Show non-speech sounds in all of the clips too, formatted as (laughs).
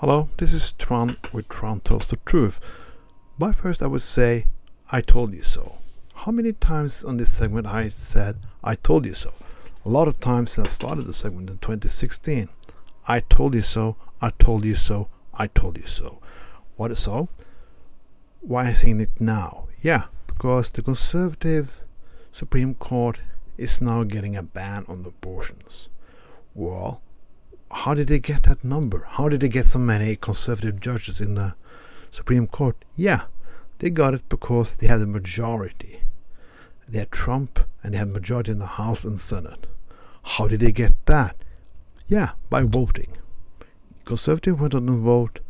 Hello, this is Tron with Tron Tells the Truth. But first, I would say, I told you so. How many times on this segment I said, I told you so? A lot of times since I started the segment in 2016. I told you so, I told you so, I told you so. What is so? Why I saying it now? Yeah, because the conservative Supreme Court is now getting a ban on abortions. Well, how did they get that number? How did they get so many conservative judges in the Supreme Court? Yeah, they got it because they had a majority. They had Trump and they had majority in the House and Senate. How did they get that? Yeah, by voting. Conservative went on and vote,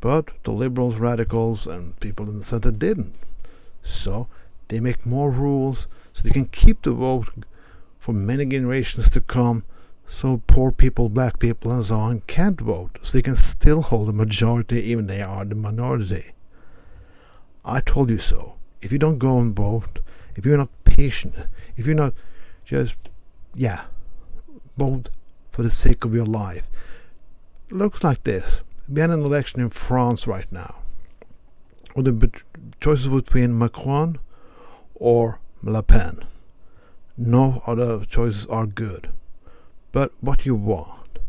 but the liberals, radicals, and people in the center didn't. So they make more rules so they can keep the vote for many generations to come so poor people, black people, and so on can't vote, so they can still hold a majority even they are the minority. I told you so. If you don't go and vote, if you're not patient, if you're not just, yeah, vote for the sake of your life. It looks like this. We had an election in France right now. With the choices between Macron or Le Pen. No other choices are good. But what do you want?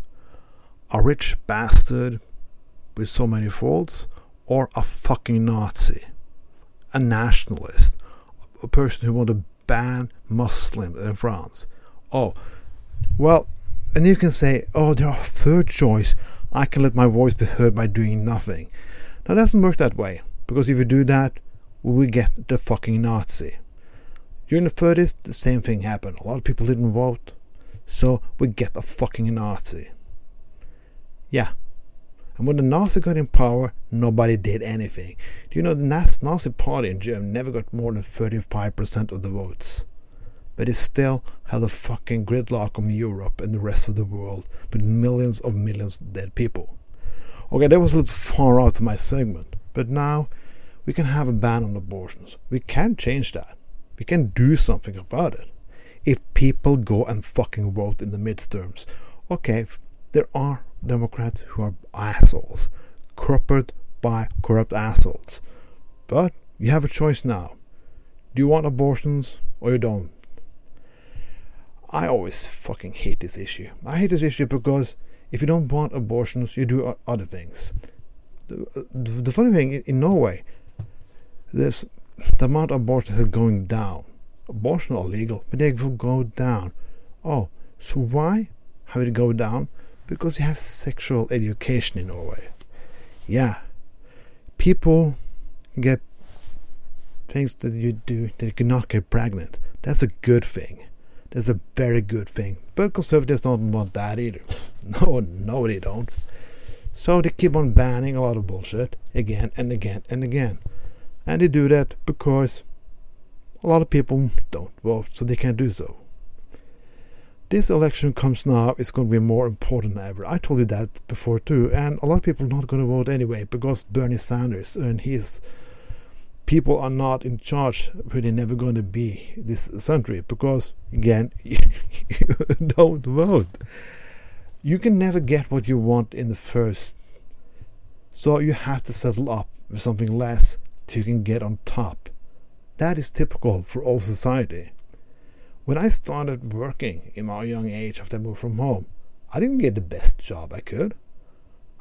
A rich bastard with so many faults, or a fucking Nazi? A nationalist? A person who want to ban Muslims in France? Oh, well, and you can say, oh, there are third choice. I can let my voice be heard by doing nothing. Now, it doesn't work that way, because if you do that, we get the fucking Nazi. During the 30s, the same thing happened. A lot of people didn't vote. So we get a fucking Nazi. Yeah. And when the Nazi got in power, nobody did anything. Do you know the Nazi party in Germany never got more than 35% of the votes? But it still had a fucking gridlock on Europe and the rest of the world with millions of millions of dead people. Okay, that was a little far out of my segment, but now we can have a ban on abortions. We can change that. We can do something about it if people go and fucking vote in the midterms. Okay, there are Democrats who are assholes, corrupted by corrupt assholes. But you have a choice now. Do you want abortions or you don't? I always fucking hate this issue. I hate this issue because if you don't want abortions, you do other things. The, the, funny thing in Norway, there's the amount of abortions is going down abortion are legal, but they will go down. Oh, so why have it go down? Because you have sexual education in Norway. Yeah, people get things that you do that you cannot get pregnant. That's a good thing. That's a very good thing. But conservatives don't want that either. (laughs) No, no, they don't. So they keep on banning a lot of bullshit again and again and again. And they do that because a lot of people don't vote, so they can't do so. This election comes now, it's going to be more important than ever. I told you that before too, and a lot of people are not going to vote anyway because Bernie Sanders and his people are not in charge, really never going to be this century because, again, you (laughs) don't vote. You can never get what you want in the first, so you have to settle up with something less till you can get on top. That is typical for all society. When I started working in my young age after I moved from home, I didn't get the best job I could.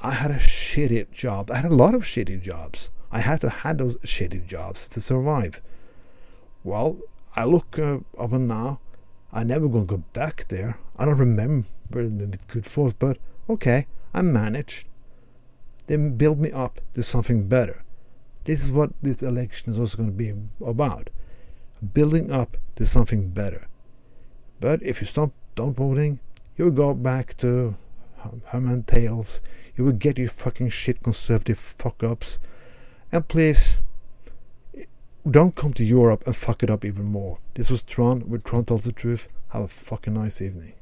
I had a shitty job. I had a lot of shitty jobs. I had to have those shitty jobs to survive. Well, I look uh, up and now. I never gonna go back there. I don't remember the good force, but okay, I managed. They built me up to something better. This is what this election is also going to be about building up to something better. But if you stop don't voting, you'll go back to Herman Tales. You will get your fucking shit conservative fuck ups. And please, don't come to Europe and fuck it up even more. This was Tron with Tron Tells the Truth. Have a fucking nice evening.